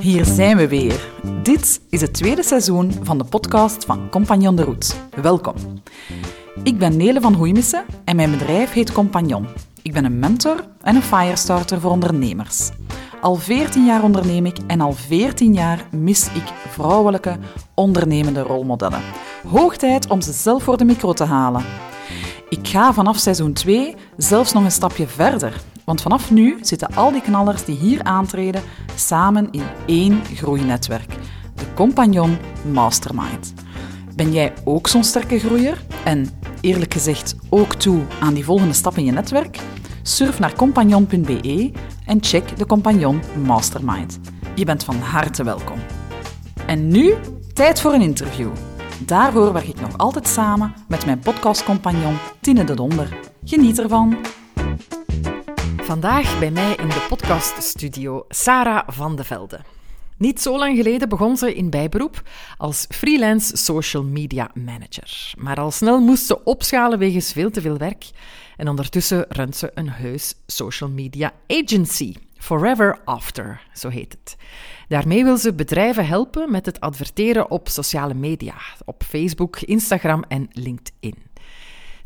Hier zijn we weer. Dit is het tweede seizoen van de podcast van Compagnon de Route. Welkom. Ik ben Nele van Hoeimissen en mijn bedrijf heet Compagnon. Ik ben een mentor en een firestarter voor ondernemers. Al 14 jaar onderneem ik en al 14 jaar mis ik vrouwelijke ondernemende rolmodellen. Hoog tijd om ze zelf voor de micro te halen. Ik ga vanaf seizoen 2 zelfs nog een stapje verder. Want vanaf nu zitten al die knallers die hier aantreden samen in één groeinetwerk. De Compagnon Mastermind. Ben jij ook zo'n sterke groeier? En eerlijk gezegd ook toe aan die volgende stap in je netwerk? Surf naar compagnon.be en check de Compagnon Mastermind. Je bent van harte welkom. En nu tijd voor een interview. Daarvoor werk ik nog altijd samen met mijn podcastcompagnon Tine de Donder. Geniet ervan! Vandaag bij mij in de podcaststudio Sarah van de Velde. Niet zo lang geleden begon ze in bijberoep als freelance social media manager. Maar al snel moest ze opschalen wegens veel te veel werk. En ondertussen runt ze een heus social media agency. Forever After, zo heet het. Daarmee wil ze bedrijven helpen met het adverteren op sociale media, op Facebook, Instagram en LinkedIn.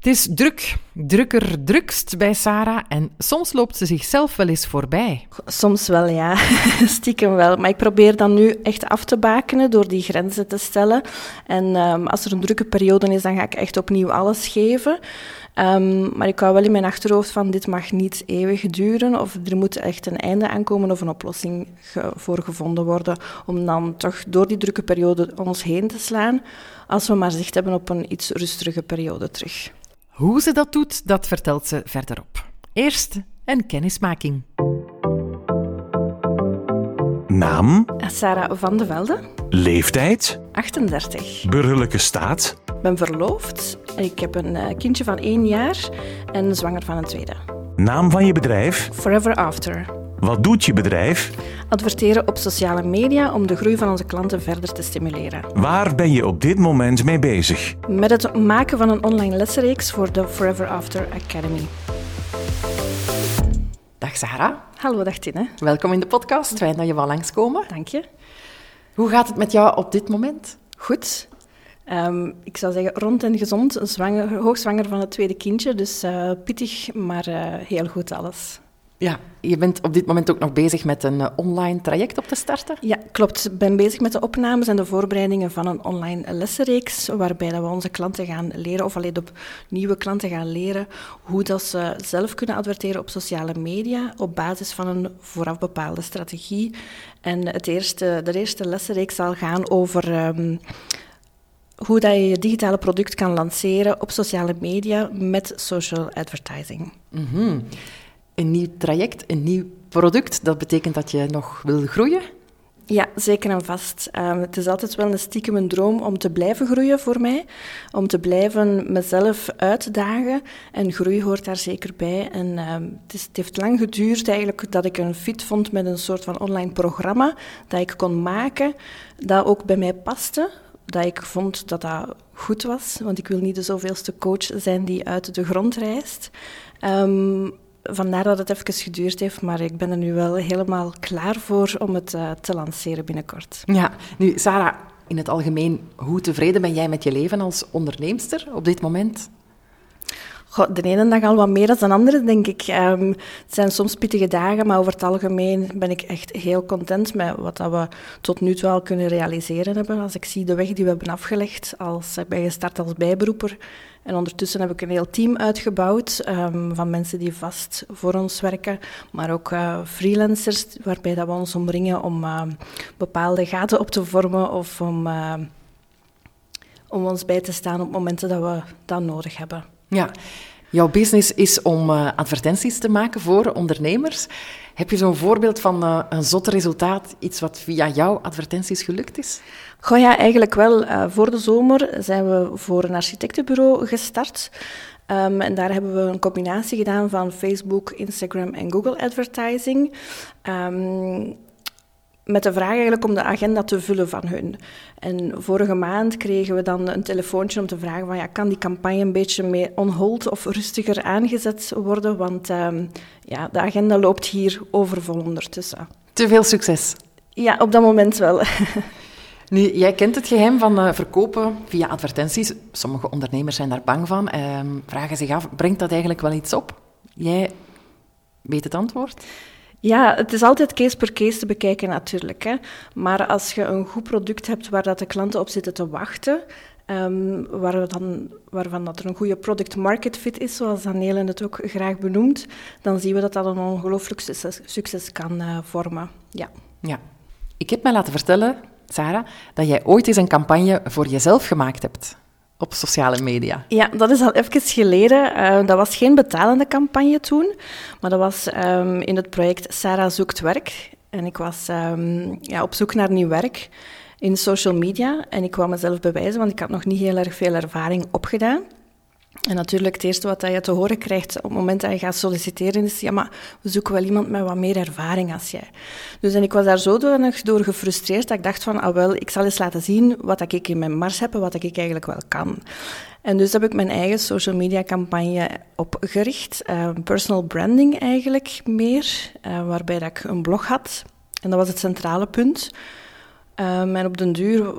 Het is druk, drukker, drukst bij Sarah en soms loopt ze zichzelf wel eens voorbij. Soms wel, ja. Stiekem wel. Maar ik probeer dan nu echt af te bakenen door die grenzen te stellen. En um, als er een drukke periode is, dan ga ik echt opnieuw alles geven. Um, maar ik hou wel in mijn achterhoofd van dit mag niet eeuwig duren of er moet echt een einde aankomen of een oplossing voor gevonden worden om dan toch door die drukke periode ons heen te slaan als we maar zicht hebben op een iets rustige periode terug. Hoe ze dat doet, dat vertelt ze verderop. Eerst een kennismaking. Naam? Sarah van de Velde. Leeftijd? 38. Burgerlijke staat? Ik ben verloofd. Ik heb een eh, kindje van één jaar en zwanger van een tweede. Naam van je bedrijf? Forever After. Wat doet je bedrijf? Adverteren op sociale media om de groei van onze klanten verder te stimuleren. Waar ben je op dit moment mee bezig? Met het maken van een online lessenreeks voor de Forever After Academy. Dag Sarah. Hallo, dag Tine. Welkom in de podcast. Fijn dat je wel langskomen. Dank je. Hoe gaat het met jou op dit moment? Goed. Um, ik zou zeggen rond en gezond, zwanger, hoogzwanger van het tweede kindje. Dus uh, pittig, maar uh, heel goed alles. Ja, je bent op dit moment ook nog bezig met een uh, online traject op te starten? Ja, klopt. Ik ben bezig met de opnames en de voorbereidingen van een online lessenreeks, waarbij dat we onze klanten gaan leren, of alleen op nieuwe klanten gaan leren, hoe dat ze zelf kunnen adverteren op sociale media op basis van een vooraf bepaalde strategie. En het eerste, de eerste lessenreeks zal gaan over... Um, hoe dat je je digitale product kan lanceren op sociale media met social advertising. Mm -hmm. Een nieuw traject, een nieuw product, dat betekent dat je nog wil groeien? Ja, zeker en vast. Um, het is altijd wel een stiekem een droom om te blijven groeien voor mij. Om te blijven mezelf uitdagen. En groei hoort daar zeker bij. En um, het, is, het, heeft lang geduurd eigenlijk dat ik een fit vond met een soort van online programma dat ik kon maken, dat ook bij mij paste dat ik vond dat dat goed was, want ik wil niet de zoveelste coach zijn die uit de grond reist. Um, vandaar dat het even geduurd heeft, maar ik ben er nu wel helemaal klaar voor om het uh, te lanceren binnenkort. Ja, nu Sarah, in het algemeen, hoe tevreden ben jij met je leven als onderneemster op dit moment? Goh, de ene dag al wat meer dan de andere, denk ik. Um, het zijn soms pittige dagen, maar over het algemeen ben ik echt heel content met wat dat we tot nu toe al kunnen realiseren hebben. Als ik zie de weg die we hebben afgelegd, als, ik ben gestart als bijberoeper en ondertussen heb ik een heel team uitgebouwd um, van mensen die vast voor ons werken, maar ook uh, freelancers, waarbij dat we ons omringen om uh, bepaalde gaten op te vormen of om, uh, om ons bij te staan op momenten dat we dat nodig hebben. Ja, jouw business is om uh, advertenties te maken voor ondernemers. Heb je zo'n voorbeeld van uh, een zot resultaat, iets wat via jouw advertenties gelukt is? Goh ja, eigenlijk wel. Uh, voor de zomer zijn we voor een architectenbureau gestart. Um, en daar hebben we een combinatie gedaan van Facebook, Instagram en Google advertising. Um, met de vraag eigenlijk om de agenda te vullen van hun. En vorige maand kregen we dan een telefoontje om te vragen van ja, kan die campagne een beetje meer on hold of rustiger aangezet worden, want ehm, ja, de agenda loopt hier overvol ondertussen. Te veel succes. Ja, op dat moment wel. Nu, jij kent het geheim van uh, verkopen via advertenties. Sommige ondernemers zijn daar bang van. Uh, vragen zich af, brengt dat eigenlijk wel iets op? Jij weet het antwoord? Ja, het is altijd case per case te bekijken natuurlijk. Hè. Maar als je een goed product hebt waar dat de klanten op zitten te wachten, um, waar dan, waarvan dat er een goede product market fit is, zoals Danielle het ook graag benoemt, dan zien we dat dat een ongelooflijk succes, kan uh, vormen. Ja. ja. Ik heb mij laten vertellen, Sarah, dat jij ooit eens een campagne voor jezelf gemaakt hebt op sociale media. Ja, dat is al even geleden. Uh, dat was geen betalende campagne toen, maar dat was um, in het project Sarah zoekt werk. En ik was um, ja, op zoek naar nieuw werk in social media. En ik kwam mezelf bewijzen, want ik had nog niet heel erg veel ervaring opgedaan. En natuurlijk, het eerste wat je te horen krijgt op het moment dat je gaat solliciteren is, ja, maar we zoeken wel iemand met wat meer ervaring als jij. Dus en ik was daar zodanig door gefrustreerd dat ik dacht van, ah wel, ik zal eens laten zien wat ik in mijn mars heb en wat ik eigenlijk wel kan. En dus heb ik mijn eigen social media campagne opgericht, uh, personal branding eigenlijk meer, uh, waarbij dat ik een blog had. En dat was het centrale punt. Um, en op den duur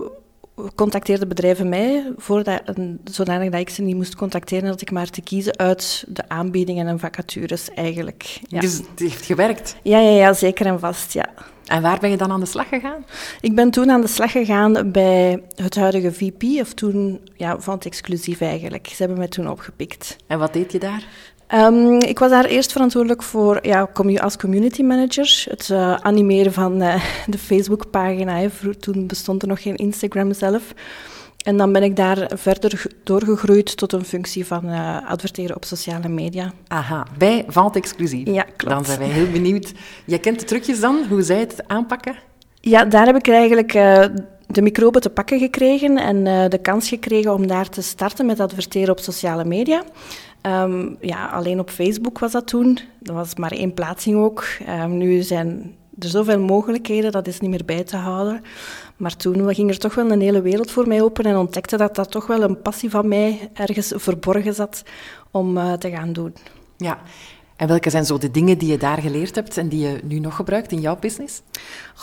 contacteerden bedrijven mij, voordat, zodanig dat ik ze niet moest contacteren, dat ik maar te kiezen uit de aanbiedingen en vacatures eigenlijk. Ja. Dus het heeft gewerkt? Ja, ja, ja, zeker en vast, ja. En waar ben je dan aan de slag gegaan? Ik ben toen aan de slag gegaan bij het huidige VP, of toen ja, van het exclusief eigenlijk. Ze hebben mij toen opgepikt. En wat deed je daar? Um, ik was daar eerst verantwoordelijk voor ja, als community manager, het uh, animeren van uh, de Facebookpagina. Toen bestond er nog geen Instagram zelf. En dan ben ik daar verder doorgegroeid tot een functie van uh, adverteren op sociale media. Aha, bij Valt Exclusief. Ja, klopt. Dan zijn wij heel benieuwd. Jij kent de trucjes dan, hoe zij het aanpakken? Ja, daar heb ik eigenlijk de microben te pakken gekregen en de kans gekregen om daar te starten met adverteren op sociale media. Um, ja, alleen op Facebook was dat toen. Dat was maar één plaatsing ook. Um, nu zijn er zoveel mogelijkheden, dat is niet meer bij te houden. Maar toen ging er toch wel een hele wereld voor mij open en ontdekte dat dat toch wel een passie van mij ergens verborgen zat om uh, te gaan doen. Ja, en welke zijn zo de dingen die je daar geleerd hebt en die je nu nog gebruikt in jouw business?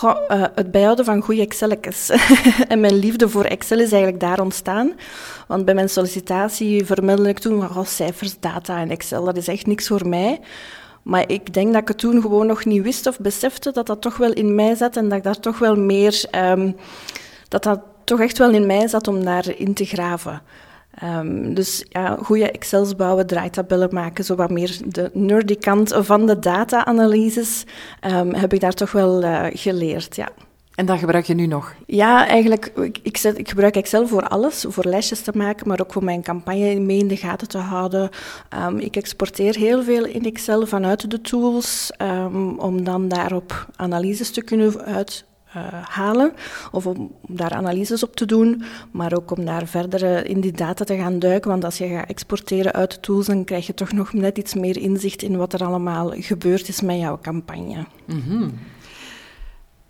Uh, het bijhouden van goede Excel's. en mijn liefde voor Excel is eigenlijk daar ontstaan. Want bij mijn sollicitatie vermeldde ik toen, oh, cijfers, data en Excel, dat is echt niks voor mij. Maar ik denk dat ik het toen gewoon nog niet wist of besefte dat dat toch wel in mij zat en dat ik daar toch wel meer... Um, dat dat toch echt wel in mij zat om daarin te graven. Um, dus ja, goede Excels bouwen, draaitabellen maken, zo wat meer de nerdy kant van de data-analyses, um, heb ik daar toch wel uh, geleerd, ja. En dat gebruik je nu nog? Ja, eigenlijk, ik, ik, zet, ik, gebruik Excel voor alles, voor lijstjes te maken, maar ook voor mijn campagne mee in de gaten te houden. Um, ik exporteer heel veel in Excel vanuit de tools, om dan daarop analyses te kunnen uit uh, halen of om daar analyses op te doen, maar ook om daar verder in die data te gaan duiken. Want als je gaat exporteren uit de tools, dan krijg je toch nog net iets meer inzicht in wat er allemaal gebeurd is met jouw campagne. Mm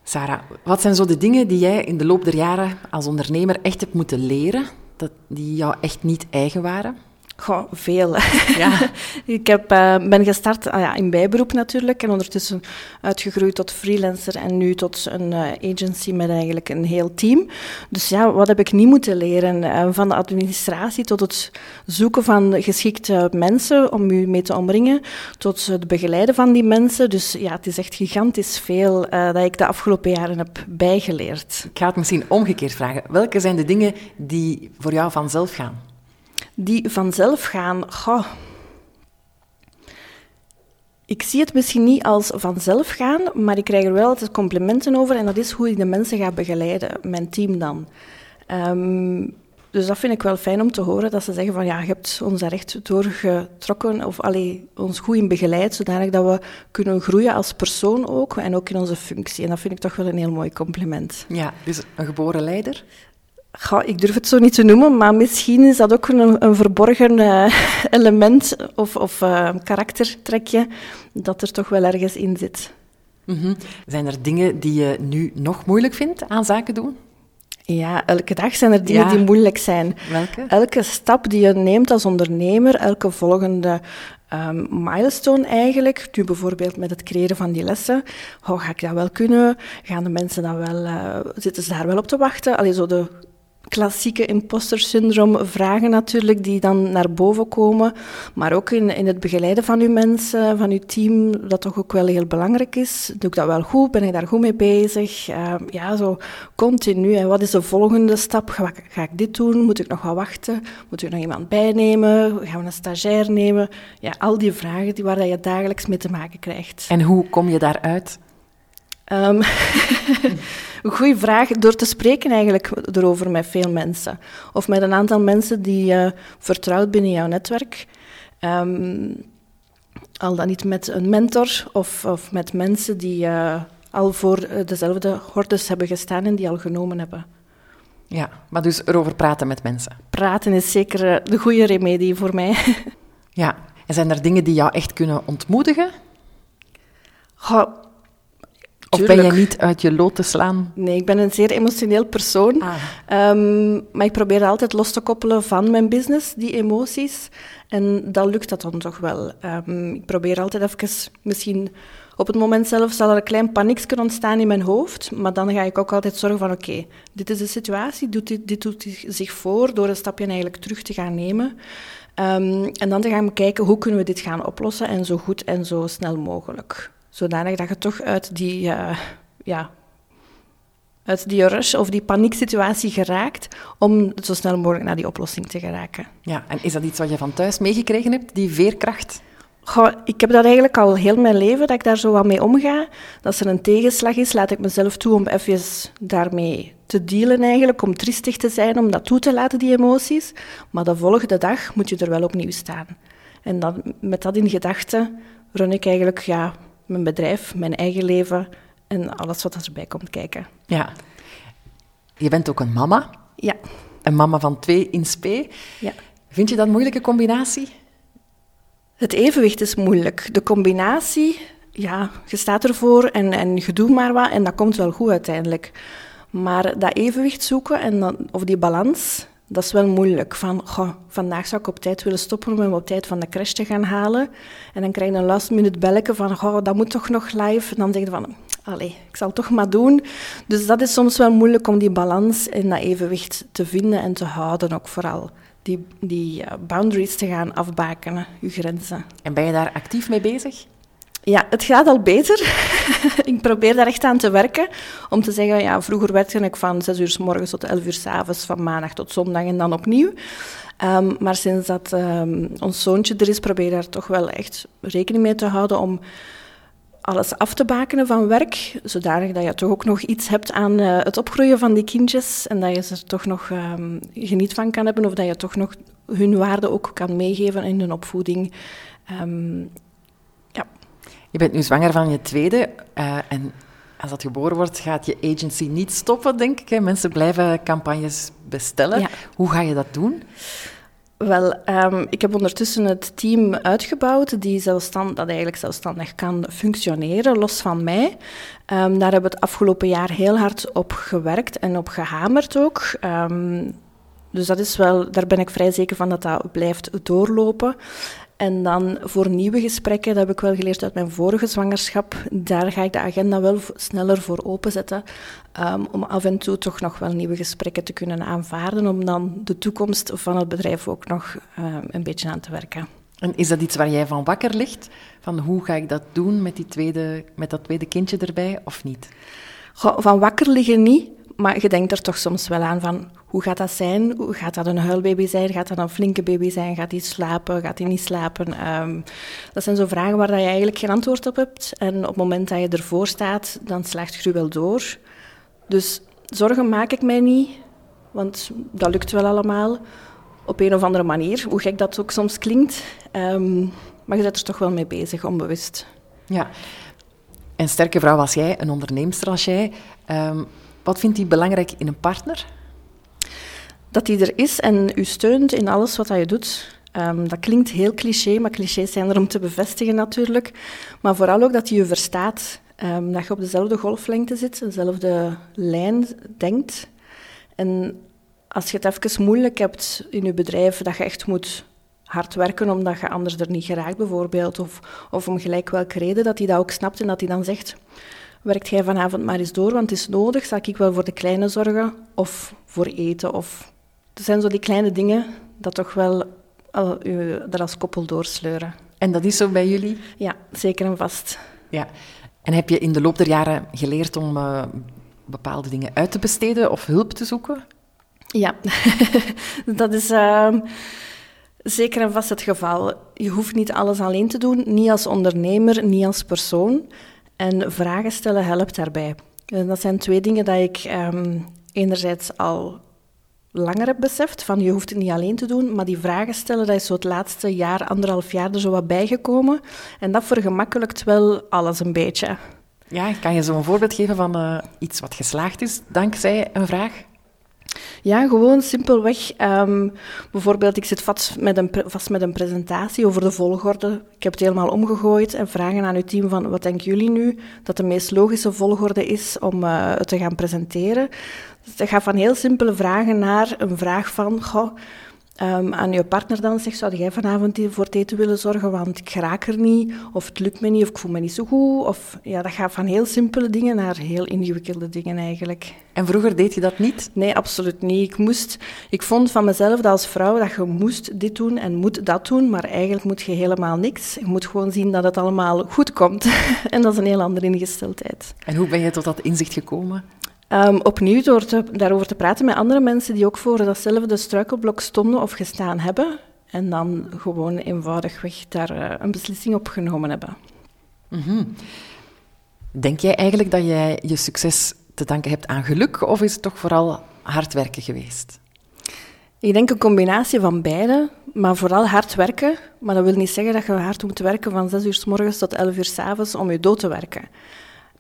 Sarah, wat zijn zo de dingen die jij in de loop der jaren als ondernemer echt hebt moeten leren, dat die jou echt niet eigen waren? Goh, veel. Ja. ik heb, uh, ben gestart uh, ja, in bijberoep natuurlijk en ondertussen uitgegroeid tot freelancer en nu tot een uh, agency met eigenlijk een heel team. Dus ja, wat heb ik niet moeten leren? Eh, van de administratie tot het zoeken van geschikte mensen om u mee te omringen, tot het begeleiden van die mensen. Dus ja, het is echt gigantisch veel dat ik de afgelopen jaren heb bijgeleerd. Ik ga het misschien omgekeerd vragen. Welke zijn de dingen die voor jou vanzelf gaan? Die vanzelf gaan. Ik zie het misschien niet als vanzelf gaan, maar ik krijg er wel altijd complimenten over en dat is hoe ik de mensen ga begeleiden, mijn team dan. Um, dus dat vind ik wel fijn om te horen, dat ze zeggen van ja, je hebt ons daar echt doorgetrokken of allee, ons goed in begeleid, zodanig dat we kunnen groeien als persoon ook en ook in onze functie. En dat vind ik toch wel een heel mooi compliment. Ja, dus een geboren leider? Ik durf het zo niet te noemen, maar misschien is dat ook een, een verborgen uh, element of, of uh, karaktertrekje dat er toch wel ergens in zit. Mhm. Zijn er dingen die je nu nog moeilijk vindt aan zaken doen? Ja, elke dag zijn er dingen Ja. die moeilijk zijn. Welke? Elke stap die je neemt als ondernemer, elke volgende ehm, milestone eigenlijk, nu bijvoorbeeld met het creëren van die lessen, oh, ga ik dat wel kunnen? Gaan de mensen dat wel, eh, zitten ze daar wel op te wachten? Allee, zo de klassieke imposter syndroom vragen natuurlijk, die dan naar boven komen. Maar ook in, in het begeleiden van uw mensen, van uw team, dat toch ook wel heel belangrijk is. Doe ik dat wel goed? Ben ik daar goed mee bezig? Eh, ja, zo continu. En wat is de volgende stap? Ga, ga ik dit doen? Moet ik nog wat wachten? Moet ik nog iemand bijnemen? Gaan we een stagiair nemen? Ja, al die vragen die, waar je dagelijks mee te maken krijgt. En hoe kom je daaruit? Ehm een goede vraag. Door te spreken eigenlijk erover met veel mensen. Of met een aantal mensen die je vertrouwt binnen jouw netwerk. Ehm, al dan niet met een mentor of, of met mensen die eh, al voor eh, dezelfde hordes hebben gestaan en die al genomen hebben. Ja, maar dus erover praten met mensen. Praten is zeker eh, de goede remedie voor mij. Ja. En zijn er dingen die jou echt kunnen ontmoedigen? Goh, Of ben je niet uit je lood te slaan? Nee, ik ben een zeer emotioneel persoon. Ah. Ehm, maar ik probeer altijd los te koppelen van mijn business, die emoties. En dat lukt dat dan toch wel. Ehm, ik probeer altijd even, misschien op het moment zelf zal er een klein paniekje ontstaan in mijn hoofd. Maar dan ga ik ook altijd zorgen van, oké, dit is de situatie, doet dit, dit doet zich voor door een stapje eigenlijk terug te gaan nemen. Ehm, en dan te gaan kijken, hoe kunnen we dit gaan oplossen en zo goed en zo snel mogelijk. Zodanig dat je toch uit die, eh, ja, uit die rush of die panieksituatie geraakt om zo snel mogelijk naar die oplossing te geraken. Ja, en is dat iets wat je van thuis meegekregen hebt, die veerkracht? Goh, ik heb dat eigenlijk al heel mijn leven, dat ik daar zo wat mee omga. Als er een tegenslag is, laat ik mezelf toe om even daarmee te dealen eigenlijk, om triestig te zijn, om dat toe te laten, die emoties. Maar de volgende dag moet je er wel opnieuw staan. En dan, met dat in gedachten run ik eigenlijk ja, mijn bedrijf, mijn eigen leven en alles wat erbij komt kijken. Ja. Je bent ook een mama, Ja, een mama van twee in spe. ja. Vind je dat een moeilijke combinatie? Het evenwicht is moeilijk. De combinatie, ja, je staat ervoor en, en je doet maar wat en dat komt wel goed uiteindelijk. Maar dat evenwicht zoeken en dan, of die balans, dat is wel moeilijk. Van, vandaag zou ik op tijd willen stoppen om hem op tijd van de crash te gaan halen. En dan krijg je een last minute belletje van, goh, dat moet toch nog live. En dan denk je van, allee, ik zal het toch maar doen. Dus dat is soms wel moeilijk om die balans en dat evenwicht te vinden en te houden ook vooral. Die, die eh, boundaries te gaan afbakenen, je grenzen. En ben je daar actief mee bezig? Ja, het gaat al beter. ik probeer daar echt aan te werken. Om te zeggen, ja, vroeger werkte ik van 6 uur s morgens tot 11 uur s avonds, van maandag tot zondag en dan opnieuw. Ehm, maar sinds dat ehm, ons zoontje er is, probeer daar toch wel echt rekening mee te houden om alles af te bakenen van werk, zodanig dat je toch ook nog iets hebt aan eh, het opgroeien van die kindjes en dat je ze er toch nog ehm, geniet van kan hebben of dat je toch nog hun waarde ook kan meegeven in hun opvoeding. Ja. Je bent nu zwanger van je tweede eh, en als dat geboren wordt, gaat je agency niet stoppen, denk ik. Hè? Mensen blijven campagnes bestellen. Ja. Hoe ga je dat doen? Wel, ehm, ik heb ondertussen het team uitgebouwd die zelfstand, dat eigenlijk zelfstandig kan functioneren, los van mij. Ehm, daar hebben we het afgelopen jaar heel hard op gewerkt en op gehamerd ook. Ehm, dus dat is wel, daar ben ik vrij zeker van dat dat blijft doorlopen. En dan voor nieuwe gesprekken, dat heb ik wel geleerd uit mijn vorige zwangerschap, daar ga ik de agenda wel sneller voor openzetten. ehm, om af en toe toch nog wel nieuwe gesprekken te kunnen aanvaarden, om dan de toekomst van het bedrijf ook nog ehm, een beetje aan te werken. En is dat iets waar jij van wakker ligt? Van hoe ga ik dat doen met, die tweede, met dat tweede kindje erbij, of niet? Van wakker liggen niet, maar je denkt er toch soms wel aan van hoe gaat dat zijn? Gaat dat een huilbaby zijn? Gaat dat een flinke baby zijn? Gaat hij slapen? Gaat hij niet slapen? Ehm, dat zijn zo vragen waar je eigenlijk geen antwoord op hebt. En op het moment dat je ervoor staat, dan slaagt je wel door. Dus zorgen maak ik mij niet, want dat lukt wel allemaal. Op een of andere manier, hoe gek dat ook soms klinkt. Ehm, maar je bent er toch wel mee bezig, onbewust. Ja. Een sterke vrouw als jij, een onderneemster als jij, ehm, wat vindt die belangrijk in een partner? dat die er is en u steunt in alles wat je doet. Ehm, dat klinkt heel cliché, maar clichés zijn er om te bevestigen natuurlijk. Maar vooral ook dat hij je verstaat. Ehm, dat je op dezelfde golflengte zit, dezelfde lijn denkt. En als je het even moeilijk hebt in je bedrijf, dat je echt moet hard werken omdat je anders er niet geraakt bijvoorbeeld, of, of om gelijk welke reden, dat hij dat ook snapt en dat hij dan zegt, werkt jij vanavond maar eens door, want het is nodig, zal ik wel voor de kleine zorgen, of voor eten, of... Het zijn zo die kleine dingen dat toch wel uh, u er als koppel doorsleuren. En dat is zo bij jullie? Ja, zeker en vast. Ja. En heb je in de loop der jaren geleerd om uh, bepaalde dingen uit te besteden of hulp te zoeken? Ja, dat is uh, zeker en vast het geval. Je hoeft niet alles alleen te doen, niet als ondernemer, niet als persoon. En vragen stellen helpt daarbij. En dat zijn twee dingen dat ik um, enerzijds al langer heb beseft, van je hoeft het niet alleen te doen, maar die vragen stellen, dat is zo het laatste jaar, anderhalf jaar er zo wat bijgekomen. En dat vergemakkelijkt wel alles een beetje. Ja, kan je zo een voorbeeld geven van uh, iets wat geslaagd is dankzij een vraag? Ja, gewoon simpelweg. Um, bijvoorbeeld, ik zit vast met, een, vast met een presentatie over de volgorde. Ik heb het helemaal omgegooid en vragen aan uw team van wat denken jullie nu dat de meest logische volgorde is om uh, het te gaan presenteren. Dus dat gaat van heel simpele vragen naar een vraag van, goh, um, aan je partner dan zegt, zou jij vanavond voor het eten willen zorgen, want ik raak er niet, of het lukt me niet, of ik voel me niet zo goed. Of, ja, dat gaat van heel simpele dingen naar heel ingewikkelde dingen eigenlijk. En vroeger deed je dat niet? Nee, absoluut niet. Ik, moest, ik vond van mezelf dat als vrouw dat je moest dit doen en moet dat doen, maar eigenlijk moet je helemaal niks. Je moet gewoon zien dat het allemaal goed komt. en dat is een heel andere ingesteldheid. En hoe ben je tot dat inzicht gekomen? Um, opnieuw door te, daarover te praten met andere mensen die ook voor datzelfde struikelblok stonden of gestaan hebben. En dan gewoon eenvoudigweg daar uh, een beslissing op genomen hebben. Mm -hmm. Denk jij eigenlijk dat jij je succes te danken hebt aan geluk, of is het toch vooral hard werken geweest? Ik denk een combinatie van beide, maar vooral hard werken. Maar dat wil niet zeggen dat je hard moet werken van 6 uur s morgens tot 11 uur s avonds om je dood te werken.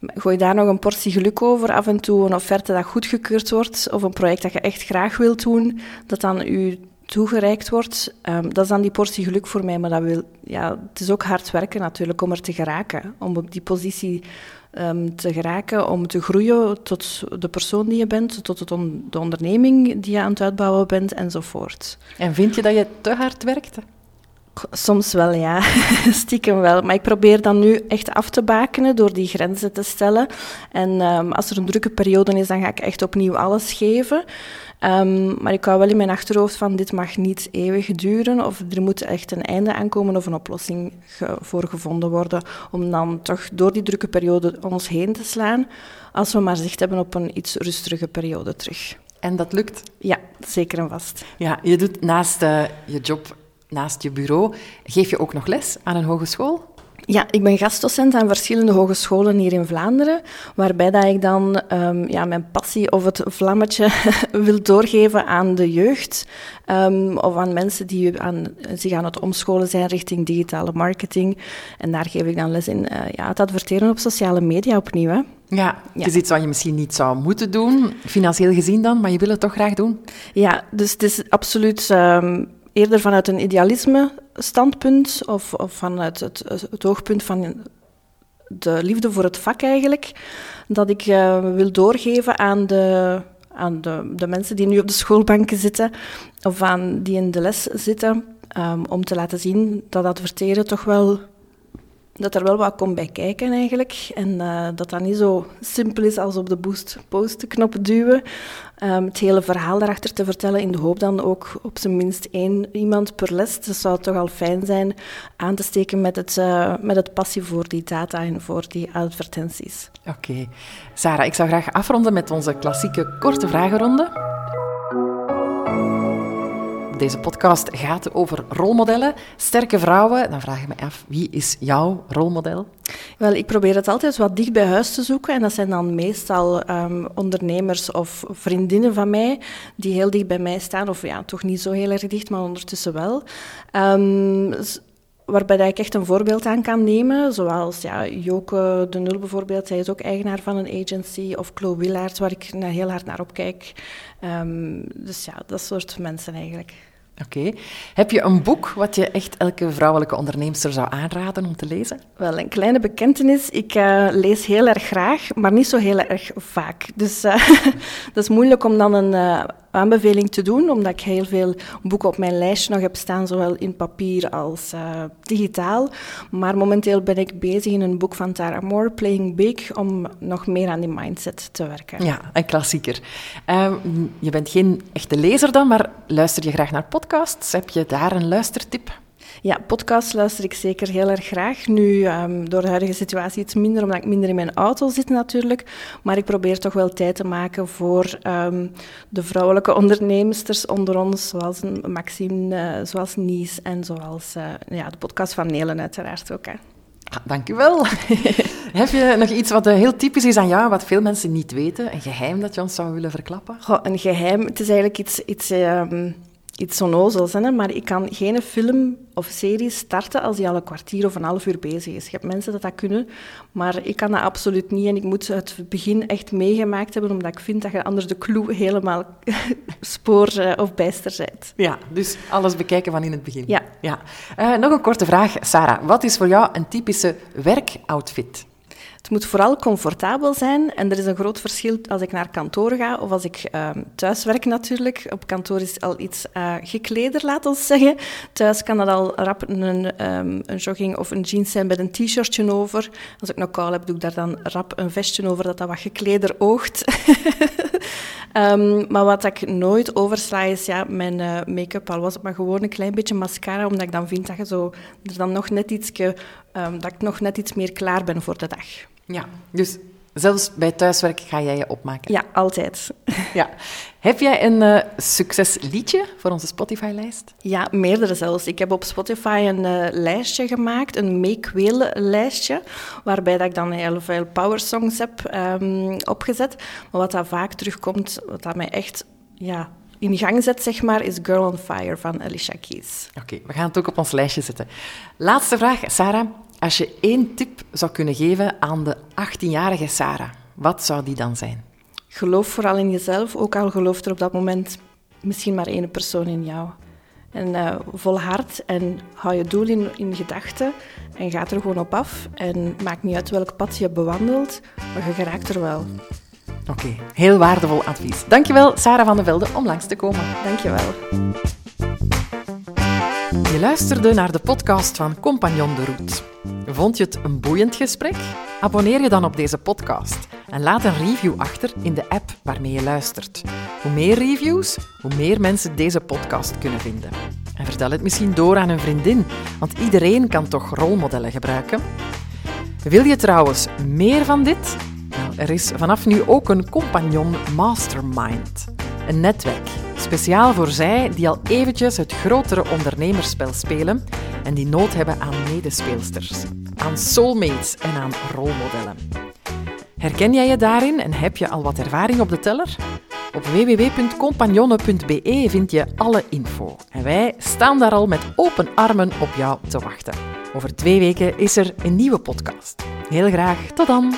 Gooi daar nog een portie geluk over, af en toe een offerte dat goedgekeurd wordt, of een project dat je echt graag wilt doen, dat dan u toegereikt wordt. Um, dat is dan die portie geluk voor mij, maar dat wil, ja, het is ook hard werken natuurlijk om er te geraken, om op die positie um, te geraken, om te groeien tot de persoon die je bent, tot het de onderneming die je aan het uitbouwen bent, enzovoort. En vind je dat je te hard werkt? Soms wel, ja. Stiekem wel. Maar ik probeer dan nu echt af te bakenen door die grenzen te stellen. En um, als er een drukke periode is, dan ga ik echt opnieuw alles geven. Um, maar ik hou wel in mijn achterhoofd van dit mag niet eeuwig duren of er moet echt een einde aankomen of een oplossing ge voor gevonden worden om dan toch door die drukke periode ons heen te slaan als we maar zicht hebben op een iets rustige periode terug. En dat lukt? Ja, zeker en vast. Ja, je doet naast uh, je job naast je bureau, geef je ook nog les aan een hogeschool? Ja, ik ben gastdocent aan verschillende hogescholen hier in Vlaanderen, waarbij dat ik dan um, ja, mijn passie of het vlammetje wil doorgeven aan de jeugd um, of aan mensen die aan, zich aan het omscholen zijn richting digitale marketing. En daar geef ik dan les in uh, ja, het adverteren op sociale media opnieuw. Hè. Ja, het is iets wat je misschien niet zou moeten doen, financieel gezien dan, maar je wil het toch graag doen? Ja, dus het is absoluut... Um, eerder vanuit een idealisme-standpunt of, of vanuit het, het, oogpunt van de liefde voor het vak eigenlijk, dat ik uh, wil doorgeven aan, de, aan de, de mensen die nu op de schoolbanken zitten of aan die in de les zitten, um, om te laten zien dat adverteren toch wel dat er wel wat komt bij kijken eigenlijk. En uh, dat dat niet zo simpel is als op de boost post knop duwen. Um, het hele verhaal daarachter te vertellen in de hoop dan ook op zijn minst één iemand per les. Dat zou toch al fijn zijn aan te steken met het, uh, met het passie voor die data en voor die advertenties. Oké. Okay. Sarah, ik zou graag afronden met onze klassieke korte vragenronde. Deze podcast gaat over rolmodellen, sterke vrouwen. Dan vraag ik me af, wie is jouw rolmodel? Wel, ik probeer het altijd wat dicht bij huis te zoeken. En dat zijn dan meestal um, ondernemers of vriendinnen van mij die heel dicht bij mij staan. Of ja, toch niet zo heel erg dicht, maar ondertussen wel. Um, waarbij ik echt een voorbeeld aan kan nemen, zoals ja, Joke de Nul bijvoorbeeld, zij is ook eigenaar van een agency, of Chloe Willaert, waar ik heel hard naar opkijk. Um, dus ja, dat soort mensen eigenlijk. Oké. Heb je een boek wat je echt elke vrouwelijke onderneemster zou aanraden om te lezen? Wel, een kleine bekentenis. Ik uh, lees heel erg graag, maar niet zo heel erg vaak. Dus uh, dat is moeilijk om dan een uh, aanbeveling te doen, omdat ik heel veel boeken op mijn lijstje nog heb staan, zowel in papier als digitaal. Maar momenteel ben ik bezig in een boek van Tara Moore, Playing Big, om nog meer aan die mindset te werken. Ja, een klassieker. Ehm, je bent geen echte lezer dan, maar luister je graag naar podcasts? Heb je daar een luistertip? Ja, podcasts luister ik zeker heel erg graag. Nu, um, door de huidige situatie iets minder, omdat ik minder in mijn auto zit natuurlijk. Maar ik probeer toch wel tijd te maken voor um, de vrouwelijke ondernemsters onder ons, zoals Maxime, uh, zoals Nies en zoals uh, ja, de podcast van Nelen uiteraard ook. Hè. Ah, dank u wel. Heb je nog iets wat uh, heel typisch is aan jou, wat veel mensen niet weten? Een geheim dat je ons zou willen verklappen? Goh, een geheim, het is eigenlijk iets... iets um, iets onnozels, hè, maar ik kan geen film of serie starten als die al een kwartier of een half uur bezig is. Je hebt mensen dat dat kunnen, maar ik kan dat absoluut niet. En ik moet het begin echt meegemaakt hebben, omdat ik vind dat je anders de clue helemaal spoor uh, of bijster bent. Ja, dus alles bekijken van in het begin. Ja. ja. Uh, nog een korte vraag, Sarah. Wat is voor jou een typische werkoutfit? Het moet vooral comfortabel zijn en er is een groot verschil als ik naar kantoor ga of als ik uh, thuis werk natuurlijk. Op kantoor is al iets uh, gekleder, laten we zeggen. Thuis kan dat al rap een, um, een jogging of een jeans zijn met een t-shirtje over. Als ik nog kou heb, doe ik daar dan rap een vestje over dat dat wat gekleder oogt. um, maar wat ik nooit oversla is ja, mijn uh, make-up, al was het maar gewoon een klein beetje mascara, omdat ik dan vind dat je zo er dan nog net ietsje, um, dat ik nog net iets meer klaar ben voor de dag. Ja, dus zelfs bij thuiswerk ga jij je opmaken? Ja, altijd. Ja. Heb jij een uh, succesliedje voor onze Spotify-lijst? Ja, meerdere zelfs. Ik heb op Spotify een uh, lijstje gemaakt, een make-wheel-lijstje, waarbij dat ik dan heel veel powersongs heb um, opgezet. Maar wat daar vaak terugkomt, wat dat mij echt ja, in gang zet, zeg maar, is Girl on Fire van Alicia Keys. Oké, okay, we gaan het ook op ons lijstje zetten. Laatste vraag, Sarah. Als je één tip zou kunnen geven aan de 18-jarige Sarah, wat zou die dan zijn? Geloof vooral in jezelf, ook al gelooft er op dat moment misschien maar één persoon in jou. En uh, volhard en hou je doel in, in gedachten en ga er gewoon op af. En maakt niet uit welk pad je bewandelt, maar je geraakt er wel. Oké, okay, heel waardevol advies. Dankjewel, Sarah van de Velde, om langs te komen. Dankjewel. Je luisterde naar de podcast van Compagnon de Route. Vond je het een boeiend gesprek? Abonneer je dan op deze podcast en laat een review achter in de app waarmee je luistert. Hoe meer reviews, hoe meer mensen deze podcast kunnen vinden. En vertel het misschien door aan een vriendin, want iedereen kan toch rolmodellen gebruiken? Wil je trouwens meer van dit? Nou, er is vanaf nu ook een compagnon mastermind. Een netwerk, speciaal voor zij die al eventjes het grotere ondernemerspel spelen en die nood hebben aan medespeelsters, aan soulmates en aan rolmodellen. Herken jij je daarin en heb je al wat ervaring op de teller? Op www.compagnonne.be vind je alle info. En wij staan daar al met open armen op jou te wachten. Over twee weken is er een nieuwe podcast. Heel graag, tot dan!